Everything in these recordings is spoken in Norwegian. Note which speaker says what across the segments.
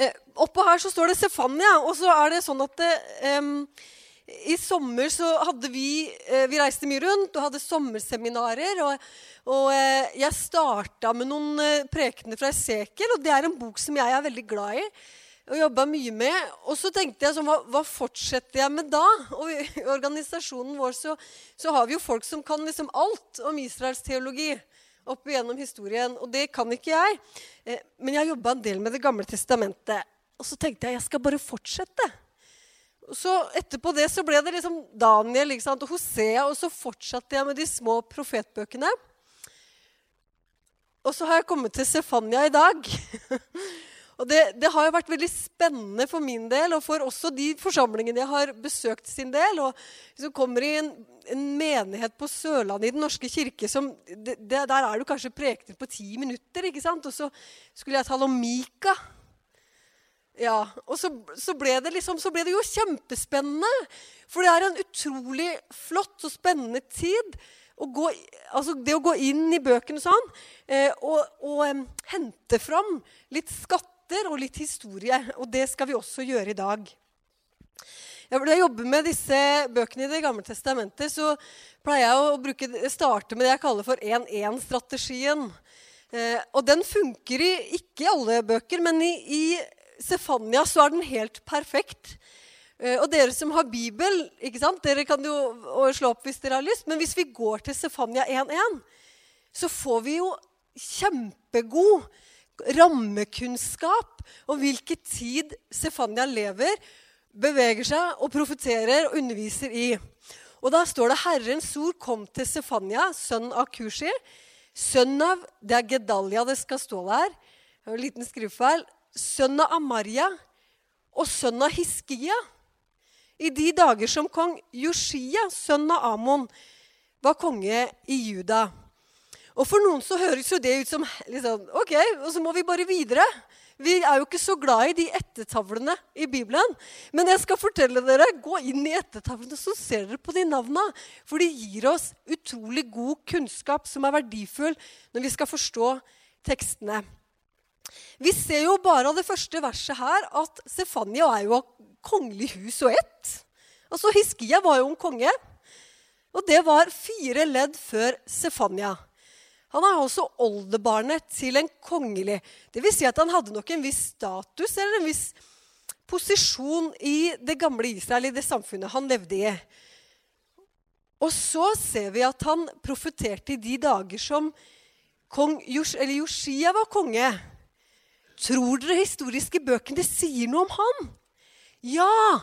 Speaker 1: Eh, oppå her så står det Stefania. og så er det sånn at em, i sommer så hadde vi eh, Vi reiste mye rundt og hadde sommerseminarer. Og, og eh, jeg starta med noen eh, prekener fra Esekiel, og det er en bok som jeg er veldig glad i. Og jobba mye med. Og så tenkte jeg sånn, hva, hva fortsetter jeg med da? Og i organisasjonen vår så, så har vi jo folk som kan liksom alt om Israels teologi opp igjennom historien. Og det kan ikke jeg. Eh, men jeg jobba en del med Det gamle testamentet. Og så tenkte jeg jeg skal bare fortsette. Så Etterpå det så ble det liksom Daniel ikke sant? og Hosea, og så fortsatte jeg med de små profetbøkene. Og så har jeg kommet til Sefania i dag. og det, det, har jo vært veldig spennende for min del, og for også de forsamlingene jeg har besøkt sin del. og Hvis du kommer i en, en menighet på Sørlandet i Den norske kirke som, det, Der er du kanskje prekener på ti minutter. ikke sant? Og så skulle jeg tale om Mika. Ja, Og så, så, ble liksom, så, ble det jo kjempespennende. For det er en utrolig flott og spennende tid. Å gå, altså det å gå inn i bøkene sånn eh, og, og eh, hente fram litt skatter og litt historie. Og det skal vi også gjøre i dag. Når jeg jobber med disse bøkene i Det gamle testamentet, så pleier jeg å bruke, starte med det jeg kaller for 1-1-strategien. Eh, og den funker i, ikke i alle bøker, men i, i Sefania så er den helt perfekt. Eh, og dere som har Bibel, ikke sant? dere kan jo slå opp hvis dere har lyst. Men hvis vi går til Sefania 1.1, så får vi jo kjempegod rammekunnskap om hvilken tid Sefania lever, beveger seg og profeterer og underviser i. Og da står det Herrens ord kom til Sefania, sønn av Kushi. Sønn av Det er Gedalia det skal stå der. Det en liten skrivefeil sønn av Amaria og sønn av Hiskia. I de dager som kong Joshia, sønn av Amon, var konge i Juda. Og For noen så høres jo det ut som liksom, ok, og så må vi bare videre. Vi er jo ikke så glad i de ettertavlene i Bibelen. Men jeg skal fortelle dere, gå inn i ettertavlene, så ser dere på de navna. For de gir oss utrolig god kunnskap som er verdifull når vi skal forstå tekstene. Vi ser jo bare av det første verset her at Stefania er jo av kongelig hus og ett. Altså Hiskia var jo en konge. Og det var fire ledd før Sefania. Han er også oldebarnet til en kongelig. Vil si at han hadde nok en viss status eller en viss posisjon i det gamle Israel, i det samfunnet han levde i. Og så ser vi at han profeterte i de dager som kong Jos, Josia var konge. Tror dere historiske bøkene sier noe om han? Ja!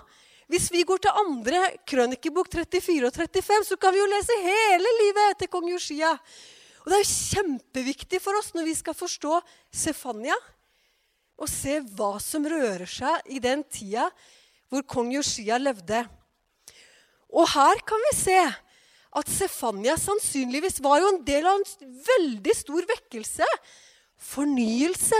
Speaker 1: Hvis vi går til andre krønikebok 34 og 35, så kan vi jo lese hele livet til kong Josia. Og det er kjempeviktig for oss når vi skal forstå Sefania, å se hva som rører seg i den tida hvor kong Joshia levde. Og her kan vi se at Sefania sannsynligvis var jo en del av en veldig stor vekkelse. Fornyelse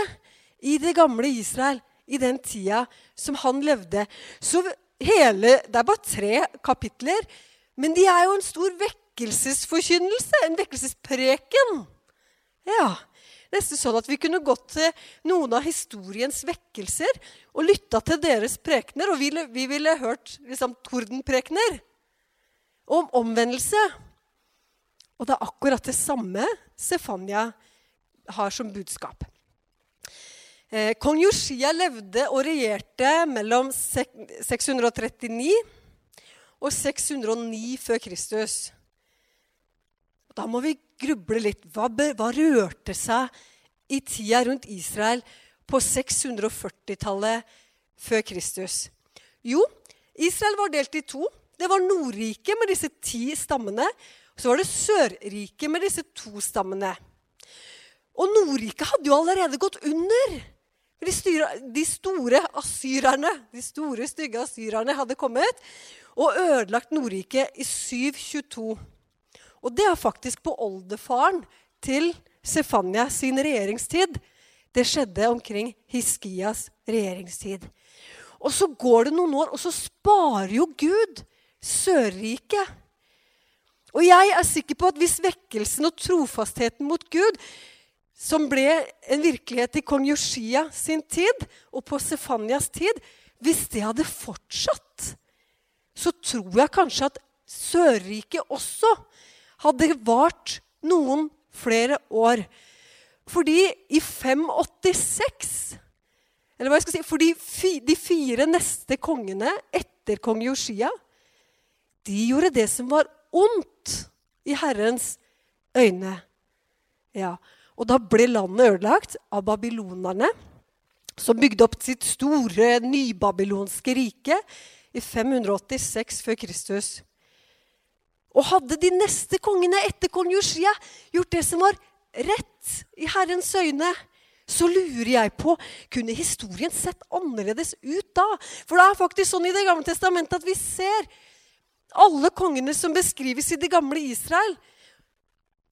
Speaker 1: i det gamle Israel i den tida som han levde. Så hele, Det er bare tre kapitler, men de er jo en stor vekkelsesforkynnelse. En vekkelsespreken. Ja, Nesten sånn at vi kunne gått til noen av historiens vekkelser og lytta til deres prekener. Og vi, vi ville hørt liksom, tordenprekener om omvendelse. Og det er akkurat det samme Stefania har som budskap. Eh, kong Josia levde og regjerte mellom 639 og 609 før Kristus. Da må vi gruble litt. Hva, hva rørte seg i tida rundt Israel på 640-tallet før Kristus? Jo, Israel var delt i to. Det var Nordriket med disse ti stammene. Og så var det Sørriket med disse to stammene. Og Nordriket hadde jo allerede gått under. De, styre, de store asyrerne, de store, stygge asyrerne hadde kommet og ødelagt Nordriket i 722. Og det er faktisk på oldefaren til Sefania sin regjeringstid. Det skjedde omkring Hiskias regjeringstid. Og så går det noen år, og så sparer jo Gud Sørriket. Og jeg er sikker på at hvis vekkelsen og trofastheten mot Gud som ble en virkelighet i kong Joshia sin tid og på Sefanias tid, hvis det hadde fortsatt, så tror jeg kanskje at Sørriket også hadde vart noen flere år. Fordi i 586 Eller hva jeg skal si Fordi de fire neste kongene etter kong Joshia, de gjorde det som var ondt i Herrens øyne. Ja, Og da ble landet ødelagt av babylonerne, som bygde opp sitt store nybabylonske rike i 586 før Kristus. Og hadde de neste kongene etter kong Josia gjort det som var rett i Herrens øyne, så lurer jeg på kunne historien sett annerledes ut da? For det er faktisk sånn i Det gamle testamentet at vi ser alle kongene som beskrives i det gamle Israel.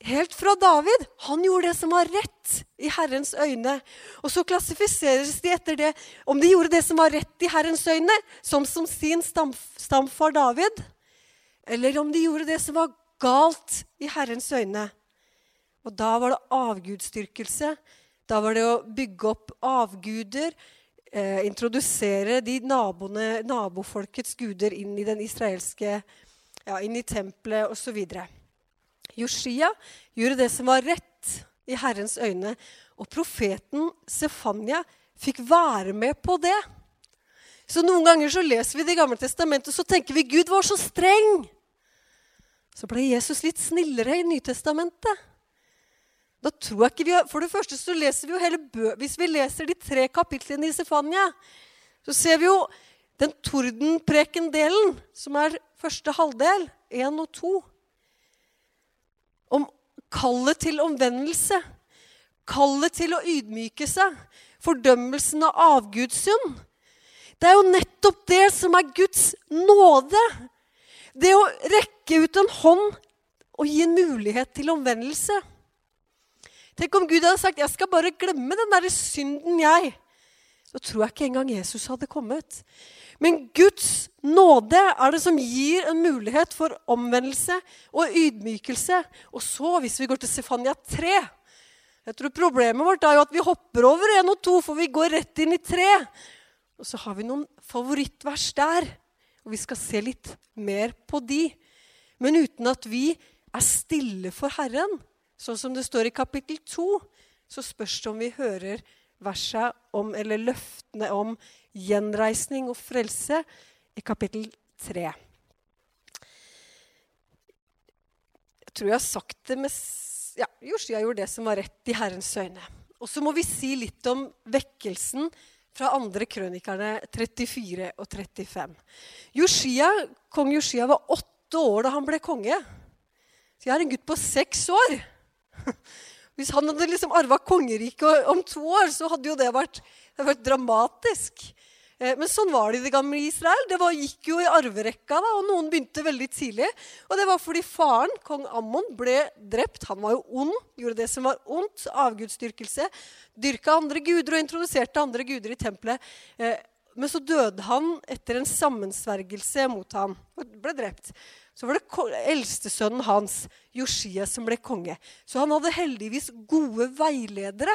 Speaker 1: Helt fra David. Han gjorde det som var rett i Herrens øyne. Og så klassifiseres de etter det om de gjorde det som var rett i Herrens øyne, som som sin stamfar David eller om de gjorde det som var galt i Herrens øyne. Og da var det avgudsdyrkelse. Da var det å bygge opp avguder, eh, introdusere de naboene, nabofolkets guder inn i den israelske ja, inn i tempelet osv. Joshia gjorde det som var rett i Herrens øyne. Og profeten Sefania fikk være med på det. Så Noen ganger så leser vi Det gamle testamentet og så tenker vi Gud var så streng så ble Jesus litt snillere i Nytestamentet. Da tror jeg ikke vi har, For det første så leser vi jo hele bø... Hvis vi leser de tre kapitlene i Sefania, så ser vi jo den tordenpreken-delen, som er første halvdel, én og to. Om kallet til omvendelse. Kallet til å ydmyke seg. Fordømmelsen av avgudssynd. Det er jo nettopp det som er Guds nåde det å rekke ut en hånd og gi en mulighet til omvendelse. Tenk om Gud hadde sagt 'Jeg skal bare glemme den derre synden, jeg'. Så tror jeg ikke engang Jesus hadde kommet. Men Guds nåde er det som gir en mulighet for omvendelse og ydmykelse. Og så, hvis vi går til Stefania 3 jeg tror Problemet vårt er jo at vi hopper over 1 og 2, for vi går rett inn i 3. Og så har vi noen favorittvers der. Og vi skal se litt mer på de. Men uten at vi er stille for Herren, sånn som det står i kapittel 2, så spørs det om vi hører versa om, eller løftene om gjenreisning og frelse i kapittel 3. Jeg tror jeg har sagt det med ja, Josia gjorde det som var rett i Herrens øyne. Og så må vi si litt om vekkelsen fra andre krønikerne 34 og 35. Joshia, Kong Joshia var åtte år da han ble konge. Så jeg er en gutt på seks år. Hvis han hadde liksom arva kongeriket om to år, så hadde jo det vært, det vært dramatisk. Eh, men sånn var det i det gamle Israel. Det var, gikk jo i arverekka, da, og noen begynte veldig tidlig. Og det var fordi faren, kong Ammon, ble drept. Han var jo ond, gjorde det som var ondt. Avgudsdyrkelse. Dyrka andre guder og introduserte andre guder i tempelet. Eh, men så døde han etter en sammensvergelse mot ham. Og ble drept. Så var det eldstesønnen hans, Joshia, som ble konge. Så han hadde heldigvis gode veiledere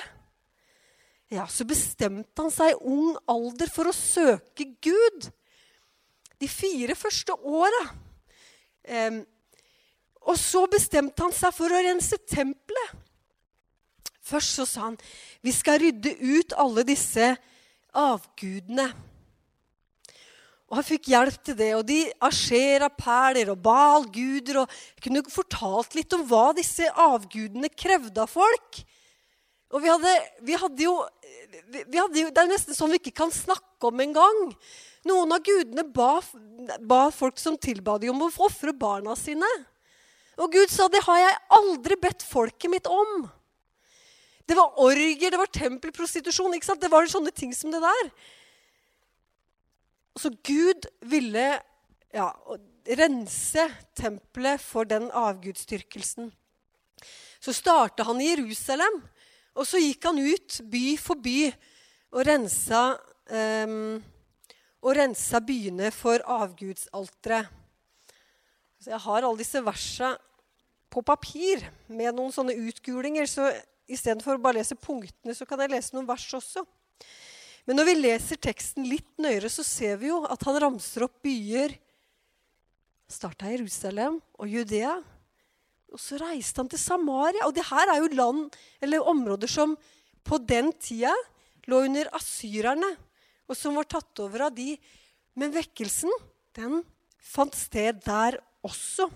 Speaker 1: ja, så bestemte han seg i ung alder for å søke Gud. De fire første åra. Um, og så bestemte han seg for å rense tempelet. Først så sa han vi skal rydde ut alle disse avgudene. Og han fikk hjelp til det. Og de asjera perler og balguder, Og kunne fortalt litt om hva disse avgudene krevde av folk. Og vi hadde, vi hadde, jo, vi hadde, jo, Det er nesten sånn vi ikke kan snakke om engang. Noen av gudene ba, ba folk som tilba dem om å ofre barna sine. Og Gud sa det har jeg aldri bedt folket mitt om. Det var orger, det var tempelprostitusjon. ikke sant? Det var sånne ting som det der. Så Gud ville ja, rense tempelet for den avgudsdyrkelsen. Så starta han i Jerusalem. Og så gikk han ut by for by og rensa, um, og rensa byene for avgudsaltere. Så jeg har alle disse versa på papir med noen sånne utgulinger. Så istedenfor å bare lese punktene, så kan jeg lese noen vers også. Men når vi leser teksten litt nøyere, så ser vi jo at han ramser opp byer. Starta i Jerusalem og Judea. Og så reiste han til Samaria. Og det her er jo land, eller områder som på den tida lå under asyrerne, og som var tatt over av de. Men vekkelsen, den fant sted der også.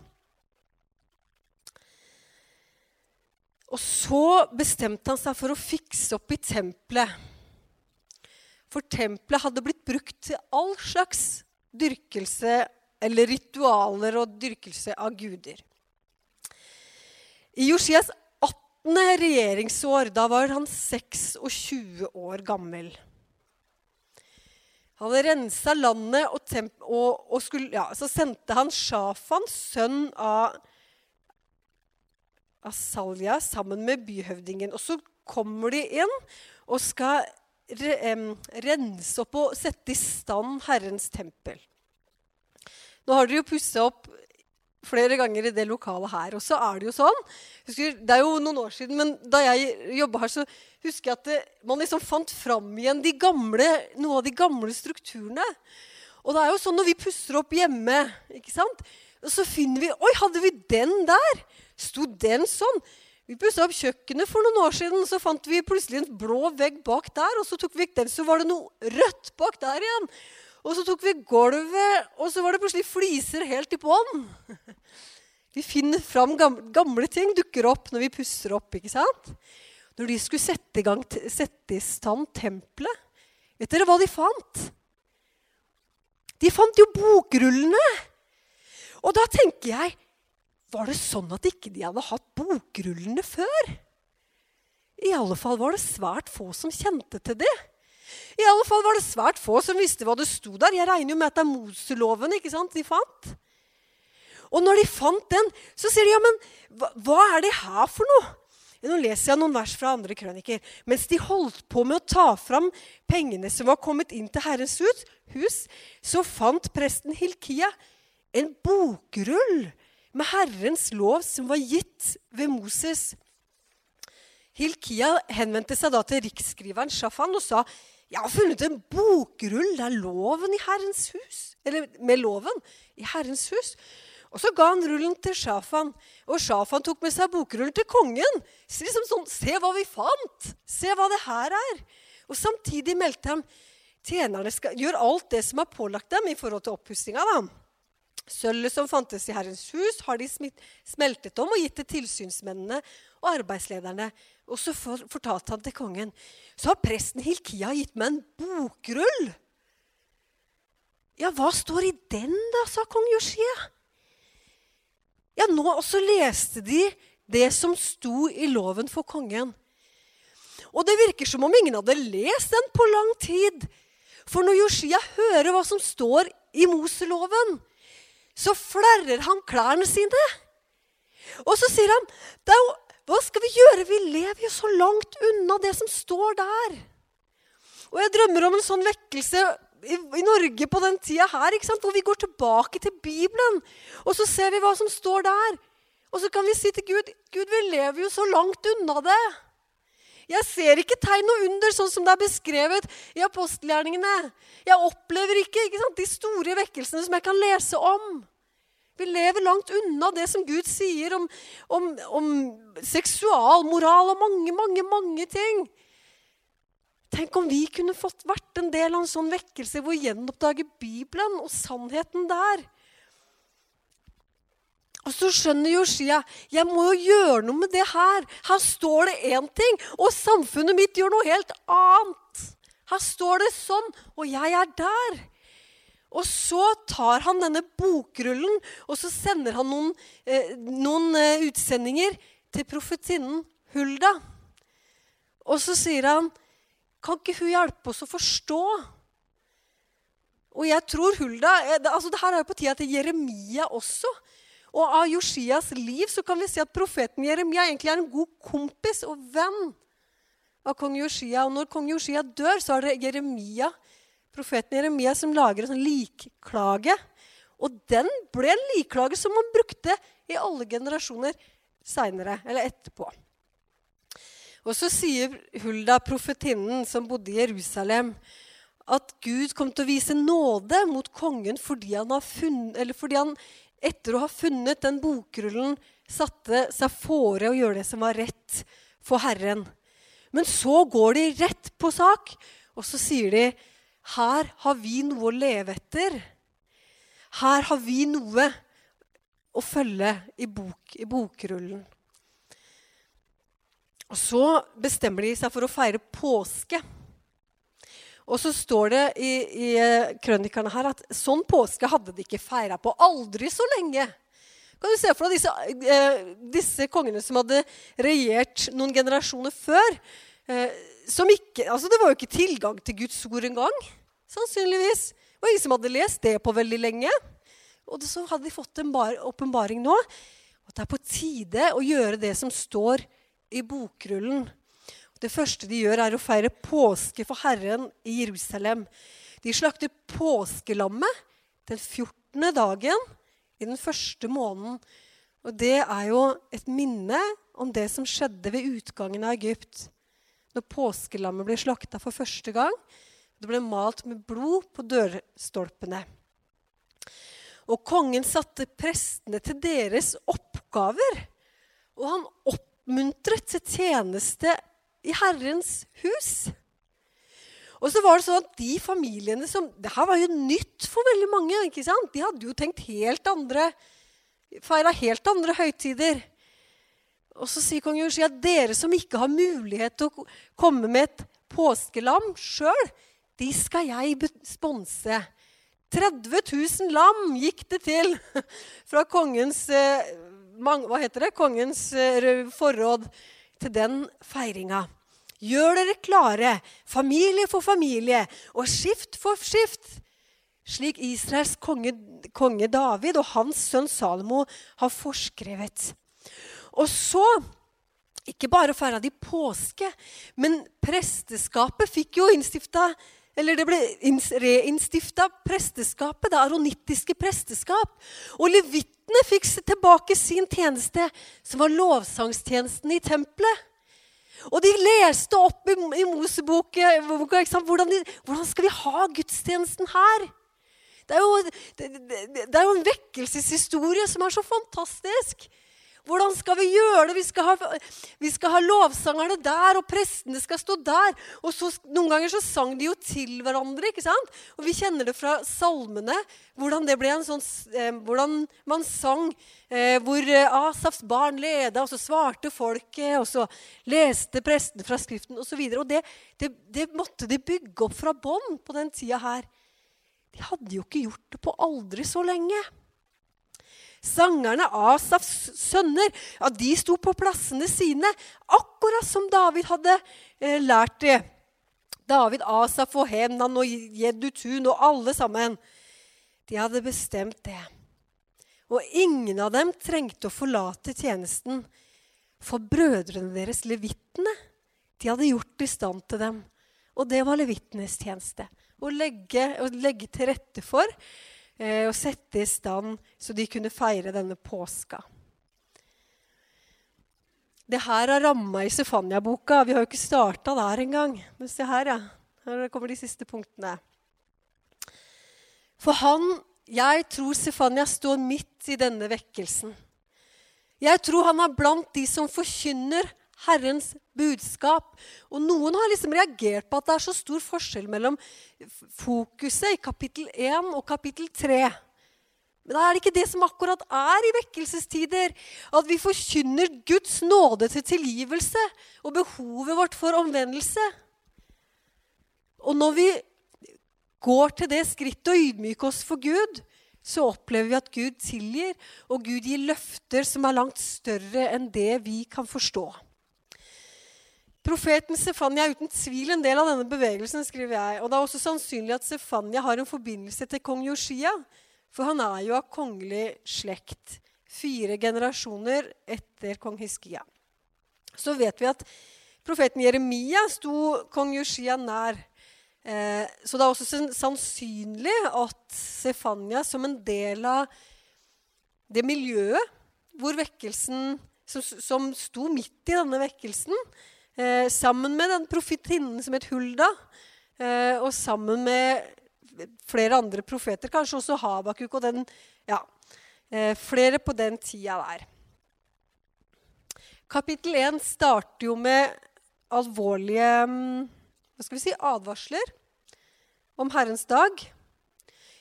Speaker 1: Og så bestemte han seg for å fikse opp i tempelet. For tempelet hadde blitt brukt til all slags dyrkelse eller ritualer og dyrkelse av guder. I Josias 18. regjeringsår, da var han 26 år gammel. Han hadde rensa landet, og, og, og skulle, ja, så sendte han Shafan, sønn av Asalya, sammen med byhøvdingen. Og så kommer de inn og skal rense opp og sette i stand Herrens tempel. Nå har dere jo pussa opp flere ganger i det lokalet her. Og så er det jo sånn husker, Det er jo noen år siden, men da jeg jobba her, så husker jeg at det, man liksom fant fram igjen gamle, noe av de gamle strukturene. Og det er jo sånn når vi pusser opp hjemme, ikke sant? Og så finner vi Oi, hadde vi den der? Sto den sånn? Vi pussa opp kjøkkenet for noen år siden, så fant vi plutselig en blå vegg bak der. Og så tok vi vekk den, så var det noe rødt bak der igjen. Og så tok vi gulvet, og så var det plutselig fliser helt i bånn. Vi finner fram gamle, gamle, ting, dukker opp når vi pusser opp. ikke sant? Når de skulle sette i, gang, sette i stand tempelet, vet dere hva de fant? De fant jo bokrullene! Og da tenker jeg var det sånn at ikke de hadde hatt bokrullene før? I alle fall var det svært få som kjente til det. I alle fall var det svært få som visste hva det sto der. Jeg regner jo med at det er Moseloven ikke sant, de fant. Og når de fant den, så sier de ja, men hva, hva er det her for noe? Nå leser jeg noen vers fra andre krøniker. Mens de holdt på med å ta fram pengene som var kommet inn til Herrens hus, så fant presten Hilkia en bokrull med Herrens lov som var gitt ved Moses. Hilkia henvendte seg da til riksskriveren Shafan og sa jeg har funnet en bokrull Det er loven i Herrens hus, eller med loven i Herrens hus. Og Så ga han rullen til Shafan, og Shafan tok med seg bokrullen til kongen. Så liksom sånn, Se hva vi fant! Se hva det her er! Og Samtidig meldte han tjenerne skal gjøre alt det som er pålagt dem i forhold til oppussinga. Sølvet som fantes i Herrens hus, har de smeltet om og gitt til tilsynsmennene og arbeidslederne. Og så fortalte han til kongen. Så har presten Hilkia gitt meg en bokrull. Ja, hva står i den, da, sa kong Joshia. Ja, nå også leste de det som sto i loven for kongen. Og det virker som om ingen hadde lest den på lang tid. For når Joshia hører hva som står i Moseloven, så flerrer han klærne sine. Og så sier han Hva skal vi gjøre? Vi lever jo så langt unna det som står der. Og jeg drømmer om en sånn vekkelse i, i Norge på den tida her, hvor vi går tilbake til Bibelen. Og så ser vi hva som står der. Og så kan vi si til Gud Gud, vi lever jo så langt unna det. Jeg ser ikke tegn og under sånn som det er beskrevet i apostelgjerningene. Jeg opplever ikke, ikke sant, de store vekkelsene som jeg kan lese om. Vi lever langt unna det som Gud sier om, om, om seksualmoral og mange, mange, mange ting. Tenk om vi kunne fått vært en del av en sånn vekkelse hvor vi gjenoppdager Bibelen og sannheten der. Og så skjønner Josia jeg må jo gjøre noe med det her. Her står det én ting, og samfunnet mitt gjør noe helt annet. Her står det sånn, og jeg er der. Og så tar han denne bokrullen, og så sender han noen, eh, noen eh, utsendinger til profetinnen Hulda. Og så sier han, 'Kan ikke hun hjelpe oss å forstå?' Og jeg tror Hulda eh, altså det her er jo på tida til Jeremia også. Og av Josias liv så kan vi si at profeten Jeremia egentlig er en god kompis og venn av kong Josia. Og når kong Josia dør, så er det Jeremia, profeten Jeremia som lager en sånn likklage. Og den ble en likklage som man brukte i alle generasjoner seinere, eller etterpå. Og så sier Hulda, profetinnen som bodde i Jerusalem, at Gud kom til å vise nåde mot kongen fordi han, funnet, fordi han etter å ha funnet den bokrullen satte seg fore å gjøre det som var rett for Herren. Men så går de rett på sak, og så sier de her har vi noe å leve etter. Her har vi noe å følge i, bok, i bokrullen. Og så bestemmer de seg for å feire påske. Og så står det i, i eh, krønikerne her at sånn påske hadde de ikke feira på aldri så lenge. Kan du se for deg disse, eh, disse kongene som hadde regjert noen generasjoner før? Eh, ikke, altså Det var jo ikke tilgang til Guds ord engang. Sannsynligvis. Det var ingen som hadde lest det på veldig lenge. Og så hadde de fått en åpenbaring nå. At det er på tide å gjøre det som står i bokrullen. Det første de gjør, er å feire påske for Herren i Jerusalem. De slakter påskelammet den 14. dagen i den første måneden. Og det er jo et minne om det som skjedde ved utgangen av Egypt. Når påskelammet ble slakta for første gang. Det ble malt med blod på dørstolpene. Og kongen satte prestene til deres oppgaver. Og han oppmuntret til tjeneste i Herrens hus. Og så var det sånn at de familiene som Det her var jo nytt for veldig mange. ikke sant? De hadde jo tenkt helt andre Feira helt andre høytider. Og så sier kong Josia at dere som ikke har mulighet til å komme med et påskelam sjøl, de skal jeg sponse. 30 000 lam gikk det til fra kongens eh, hva heter det? Kongens eh, forråd til den feiringa. Gjør dere klare, familie for familie og skift for skift, slik Israels konge, konge David og hans sønn Salomo har forskrevet. Og så ikke bare feira de påske, men presteskapet fikk jo innstifta eller det ble reinnstifta presteskapet, det aronittiske presteskap. Og levittene fikk tilbake sin tjeneste, som var lovsangstjenesten i tempelet. Og de leste opp i, i Moseboka hvordan, hvordan skal vi ha gudstjenesten her? Det er, jo, det, det, det er jo en vekkelseshistorie som er så fantastisk. Hvordan skal vi gjøre det? Vi skal, ha, vi skal ha lovsangerne der, og prestene skal stå der. Og så, Noen ganger så sang de jo til hverandre. ikke sant? Og vi kjenner det fra salmene, hvordan det ble en sånn, eh, hvordan man sang. Eh, hvor eh, Asafs barn leda, og så svarte folket, og så leste prestene fra Skriften osv. Og, så og det, det, det måtte de bygge opp fra bånn på den tida her. De hadde jo ikke gjort det på aldri så lenge. Sangerne, Asafs sønner, ja, de sto på plassene sine, akkurat som David hadde eh, lært det. David, Asaf og Henan og Jedutun og alle sammen. De hadde bestemt det. Og ingen av dem trengte å forlate tjenesten, for brødrene deres, levittene, de hadde gjort i stand til dem. Og det var levittenes tjeneste. Å legge, å legge til rette for og sette i stand så de kunne feire denne påska. Det her er ramma i Sefania-boka. Vi har jo ikke starta der engang. Men se her, ja. Her kommer de siste punktene. For han, jeg tror Sefania står midt i denne vekkelsen. Jeg tror han er blant de som forkynner Herrens budskap. Og noen har liksom reagert på at det er så stor forskjell mellom fokuset i kapittel 1 og kapittel 3. Men da er det ikke det som akkurat er i vekkelsestider. At vi forkynner Guds nåde til tilgivelse og behovet vårt for omvendelse. Og når vi går til det skrittet å ydmyke oss for Gud, så opplever vi at Gud tilgir, og Gud gir løfter som er langt større enn det vi kan forstå. Profeten Sefania er uten tvil en del av denne bevegelsen. skriver jeg. Og Det er også sannsynlig at Sefania har en forbindelse til kong Joshia. For han er jo av kongelig slekt. Fire generasjoner etter kong Hiskia. Så vet vi at profeten Jeremia sto kong Joshia nær. Eh, så det er også sannsynlig at Sefania, som en del av det miljøet hvor vekkelsen, som, sto midt i denne vekkelsen, eh, sammen med den profetinnen som het Hulda, eh, og sammen med flere andre profeter, kanskje også Habakuk og den Ja, eh, flere på den tida der. Kapittel 1 starter jo med alvorlige mm, hva skal vi si, advarsler om Herrens dag.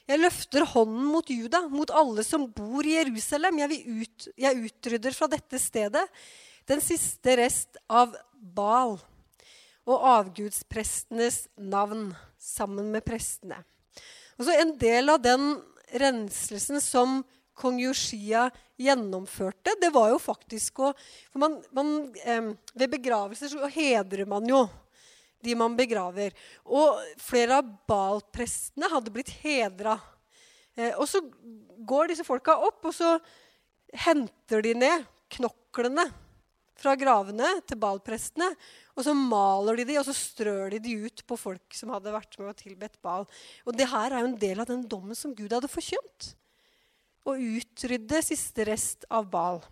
Speaker 1: Jeg løfter hånden mot Juda, mot alle som bor i Jerusalem. Jeg, ut, jeg utrydder fra dette stedet den siste rest av Bal og avgudsprestenes navn sammen med prestene. Altså en del av den renselsen som kong Yoshia gjennomførte, det var jo faktisk å for man, man, eh, Ved begravelser så hedrer man jo de man begraver. Og flere av Baal-prestene hadde blitt hedra. Eh, og så går disse folka opp, og så henter de ned knoklene fra gravene til Baal-prestene. Og så maler de de, og så strør de de ut på folk som hadde vært med og tilbedt Baal. Og det her er jo en del av den dommen som Gud hadde forkynt å utrydde siste rest av Bal.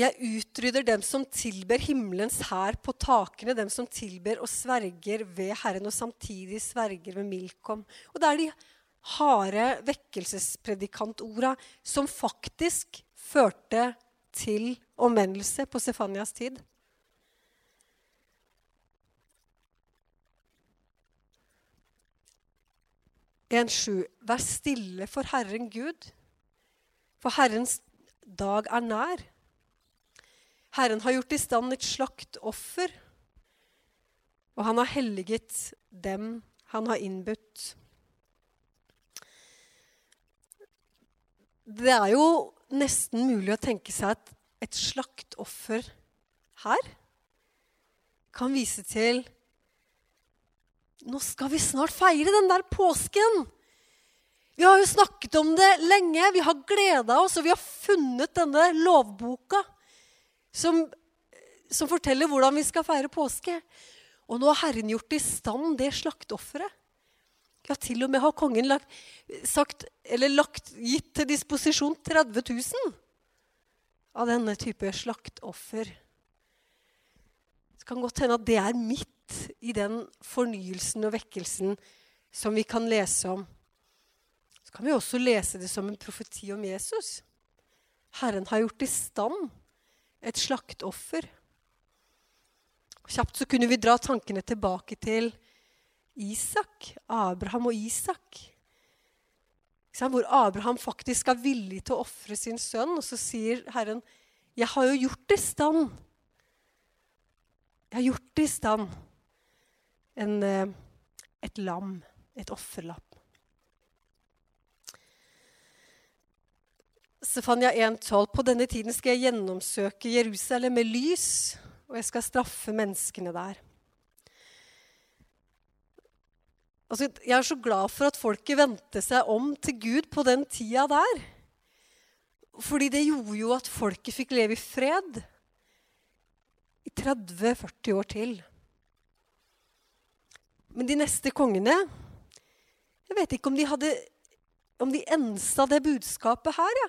Speaker 1: Jeg utrydder dem som tilber himmelens hær på takene, dem som tilber og sverger ved Herren, og samtidig sverger ved Milkom. Og det er de harde vekkelsespredikantorda som faktisk førte til omvendelse på Stefanias tid. 1,7.: Vær stille for Herren Gud, for Herrens dag er nær. Herren har gjort i stand et slaktoffer, og han har helliget dem han har innbudt. Det er jo nesten mulig å tenke seg at et slaktoffer her kan vise til nå skal vi snart feire den der påsken. Vi har jo snakket om det lenge. Vi har gleda oss, og vi har funnet denne lovboka som, som, forteller hvordan vi skal feire påske. Og nå har Herren gjort i stand det slakteofferet. Ja, til og med har kongen lagt, sagt, lagt, gitt til disposisjon 30 000 av denne type slaktoffer. Det kan godt hende at det er midt i den fornyelsen og vekkelsen som vi kan lese om. Så kan vi også lese det som en profeti om Jesus. Herren har gjort i stand et slaktoffer. Kjapt så kunne vi dra tankene tilbake til Isak, Abraham og Isak. Hvor Abraham faktisk er villig til å ofre sin sønn, og så sier Herren, 'Jeg har jo gjort det i stand.' Jeg har gjort det i stand en, eh, et lam, et offerlapp. Stefania 1,12.: På denne tiden skal jeg gjennomsøke Jerusalem med lys, og jeg skal straffe menneskene der. Altså, jeg er så glad for at folket vendte seg om til Gud på den tida der. Fordi det gjorde jo at folket fikk leve i fred i 30-40 år til. Men de neste kongene Jeg vet ikke om de hadde om de ensa det budskapet her. Ja.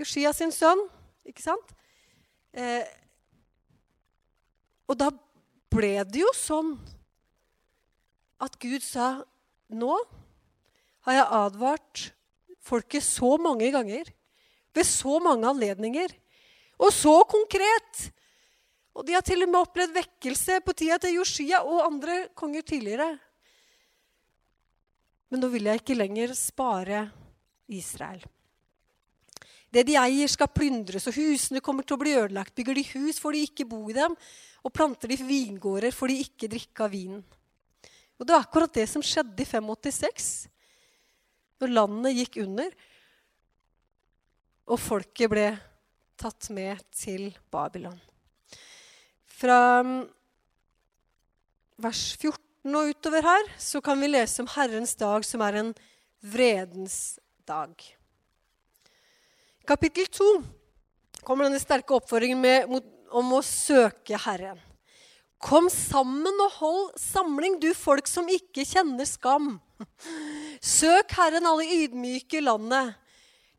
Speaker 1: Joshia sin sønn, ikke sant? Eh, og da ble det jo sånn at Gud sa Nå har jeg advart folket så mange ganger, ved så mange anledninger, og så konkret og de har til og med opplevd vekkelse på tida til Joshia og andre konger tidligere. Men nå vil jeg ikke lenger spare Israel. Det de eier, skal plyndres, og husene kommer til å bli ødelagt. Bygger de hus, får de ikke bo i dem, og planter de vingårder, får de ikke drikke av vinen. Og Det var akkurat det som skjedde i 586, når landet gikk under, og folket ble tatt med til Babylon. Fra mm, vers 14 og utover her så kan vi lese om Herrens dag, som er en vredens dag. I kapittel 2 kommer denne sterke oppfordringen med, mot, om å søke Herren. Kom sammen og hold samling, du folk som ikke kjenner skam. Søk Herren, alle ydmyke i landet.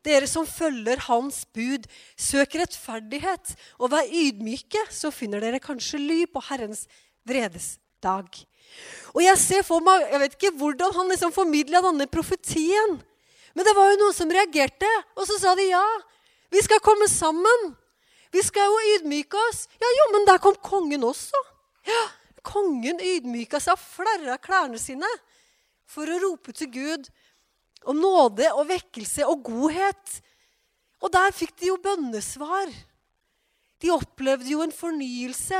Speaker 1: dere som følger Hans bud, søk rettferdighet og vær ydmyke, så finner dere kanskje ly på Herrens vredesdag. Og jeg ser for meg, jeg vet ikke hvordan han liksom formidla denne profetien. Men det var jo noen som reagerte, og så sa de ja. Vi skal komme sammen. Vi skal jo ydmyke oss. Ja, jo, men der kom kongen også. Ja, Kongen ydmyka seg og flerra klærne sine for å rope til Gud om nåde og vekkelse og godhet. Og der fikk de jo bønnesvar. De opplevde jo en fornyelse.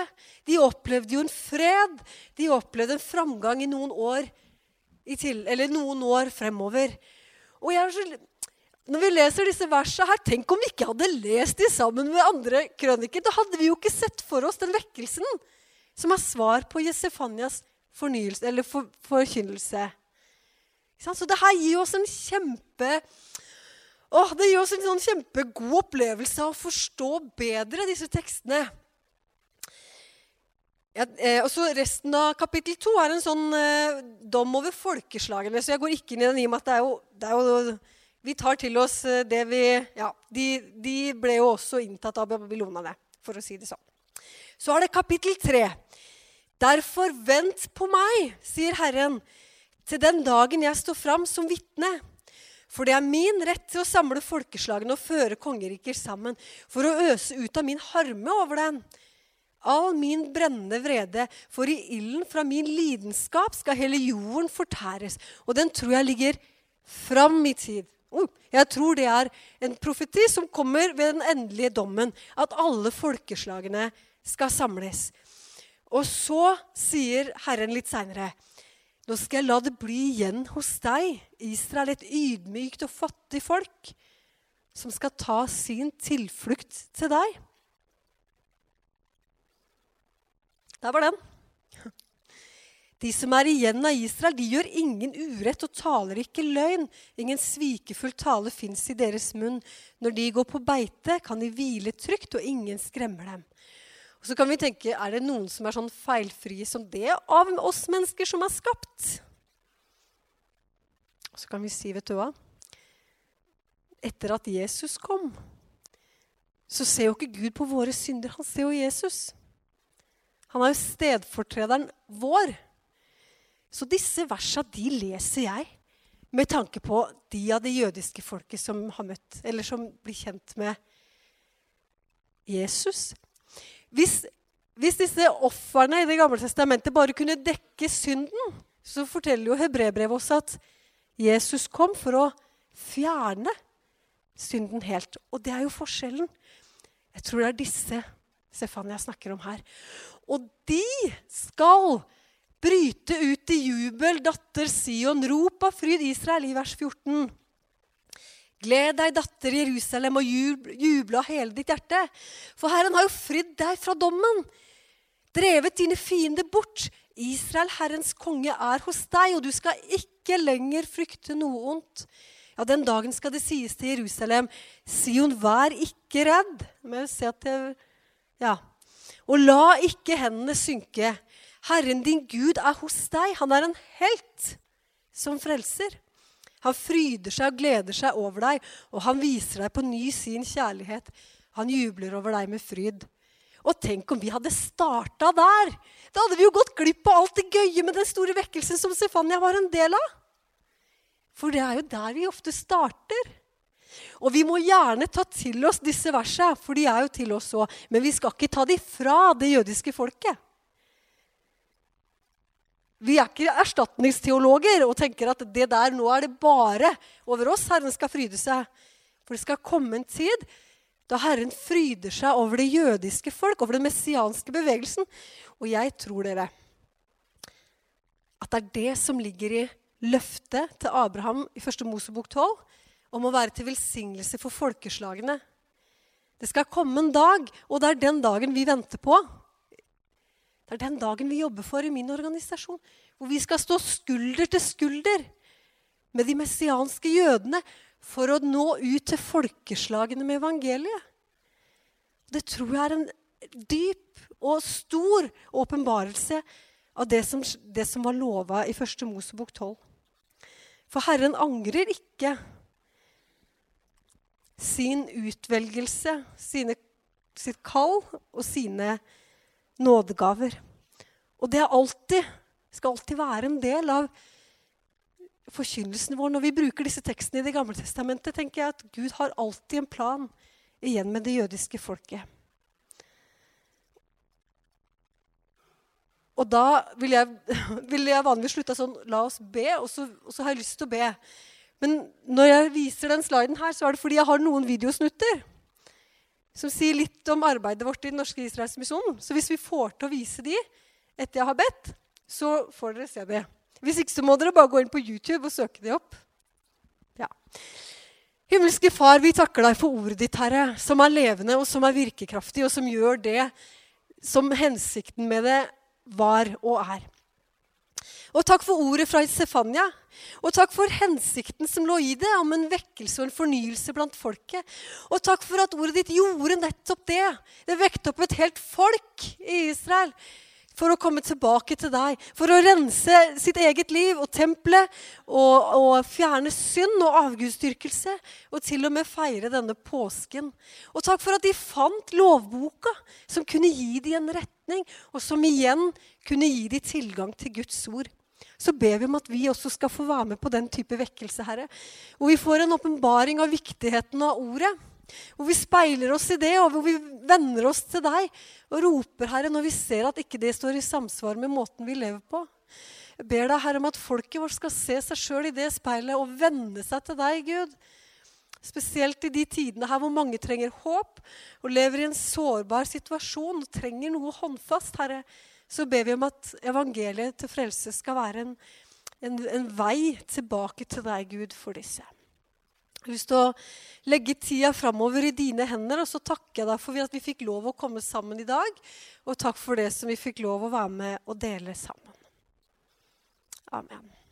Speaker 1: De opplevde jo en fred. De opplevde en framgang i noen år, i til, eller noen år fremover. Og jeg, når vi leser disse versene her, Tenk om vi ikke hadde lest de sammen med andre krøniker. Da hadde vi jo ikke sett for oss den vekkelsen som er svar på Jesefanias for, forkynnelse. Så det her gir oss en kjempe åh, det gir oss en sånn kjempegod opplevelse av å forstå bedre disse tekstene. Ja, eh, og så Resten av kapittel to er en sånn eh, dom over folkeslagene. Så jeg går ikke inn i den i og med at det er jo, det er jo Vi tar til oss eh, det vi Ja, de, de, ble jo også inntatt av babylonerne, for å si det sånn. Så er det kapittel tre. Derfor vent på meg, sier Herren til den dagen jeg står fram som vitne. For det er min rett til å samle folkeslagene og føre kongeriker sammen, for å øse ut av min harme over den. All min brennende vrede, for i ilden fra min lidenskap skal hele jorden fortæres. Og den tror jeg ligger fram i tid. Oh, jeg tror det er en profeti som kommer ved den endelige dommen. At alle folkeslagene skal samles. Og så sier Herren litt seinere nå skal jeg la det bli igjen hos deg, Israel, et ydmykt og fattig folk, som skal ta sin tilflukt til deg. Der var den. De som er igjen av Israel, de gjør ingen urett og taler ikke løgn. Ingen svikefull tale fins i deres munn. Når de går på beite, kan de hvile trygt, og ingen skremmer dem. Og så kan vi tenke er det noen som er sånn feilfrie som det av oss mennesker som er skapt? Og så kan vi si, vet du hva Etter at Jesus kom, så ser jo ikke Gud på våre synder. Han ser jo Jesus. Han er jo stedfortrederen vår. Så disse versa de leser jeg med tanke på de av det jødiske folket som har møtt, eller som blir kjent med Jesus. Hvis, hvis disse ofrene i Det gamle testamentet bare kunne dekke synden, så forteller jo hebreerbrevet oss at Jesus kom for å fjerne synden helt. Og det er jo forskjellen. Jeg tror det er disse Stefania snakker om her. Og de skal bryte ut i jubel, datter Sion. Rop av fryd, Israel, i vers 14. Gled deg, datter Jerusalem, og juble av hele ditt hjerte. For Herren har jo fridd deg fra dommen, drevet dine fiender bort. Israel, Herrens konge, er hos deg, og du skal ikke lenger frykte noe ondt. Ja, Den dagen skal det sies til Jerusalem, Sion, vær ikke redd. Ja. Og la ikke hendene synke. Herren din Gud er hos deg. Han er en helt som frelser. Han fryder seg og gleder seg over deg, og han viser deg på ny sin kjærlighet. Han jubler over deg med fryd. Og tenk om vi hadde starta der! Da hadde vi jo gått glipp av alt det gøye med den store vekkelsen som Stefania var en del av. For det er jo der vi ofte starter. Og vi må gjerne ta til oss disse versene, for de er jo til oss òg. Men vi skal ikke ta de fra det jødiske folket. Vi er ikke erstatningsteologer og tenker at det der nå er det bare over oss Herren skal fryde seg. For det skal komme en tid da Herren fryder seg over det jødiske folk, over den messianske bevegelsen. Og jeg tror dere at det er det som ligger i løftet til Abraham i 1. Mosebok 12 om å være til velsignelse for folkeslagene. Det skal komme en dag, og det er den dagen vi venter på. Det er den dagen vi jobber for i min organisasjon. Hvor vi skal stå skulder til skulder med de messianske jødene for å nå ut til folkeslagene med evangeliet. Det tror jeg er en dyp og stor åpenbarelse av det som, det som var lova i første Mosebok 12. For Herren angrer ikke. sin utvelgelse, sine, sitt kall og sine nådegaver. Og det alltid, skal alltid være en del av forkynnelsen vår. Når vi bruker disse tekstene i Det gamle testamentet, tenker jeg at Gud har alltid en plan igjen med det jødiske folket. Og da vil jeg, vil jeg vanligvis slutta sånn La oss be, og så, og så, har jeg lyst til å be. Men når jeg viser den sliden her, så er det fordi jeg har noen videosnutter som sier litt om arbeidet vårt i Den norske Israelsmisjonen. Så hvis vi får til å vise de etter jeg har bedt, så får dere se det. Hvis ikke så må dere bare gå inn på YouTube og søke de opp. Ja. Himmelske Far, vi takker deg for ordet ditt, Herre, som er levende og som er virkekraftig, og som gjør det som hensikten med det var og er. Og takk for ordet fra Sefania. Og takk for hensikten som lå i det, om en vekkelse og en fornyelse blant folket. Og takk for at ordet ditt gjorde nettopp det. Det vekte opp et helt folk i Israel for å komme tilbake til deg. For å rense sitt eget liv og tempelet og, og fjerne synd og avgudsdyrkelse. Og til og med feire denne påsken. Og takk for at de fant lovboka som kunne gi dem en retning, og som igjen kunne gi dem tilgang til Guds ord. Så ber vi om at vi også skal få være med på den type vekkelse, Herre. Hvor vi får en åpenbaring av viktigheten av ordet. Hvor vi speiler oss i det, og hvor vi vender oss til deg og roper, Herre, når vi ser at ikke det står i samsvar med måten vi lever på. Jeg ber deg, Herre, om at folket vårt skal se seg sjøl i det speilet og vende seg til deg, Gud. Spesielt i de tidene her hvor mange trenger håp og lever i en sårbar situasjon og trenger noe håndfast, Herre. Så ber vi om at evangeliet til frelse skal være en, en, en vei tilbake til deg, Gud, for disse. Jeg har lyst til å legge tida framover i dine hender, og så takker jeg deg for at vi fikk lov å komme sammen i dag. Og takk for det som vi fikk lov å være med og dele sammen. Amen.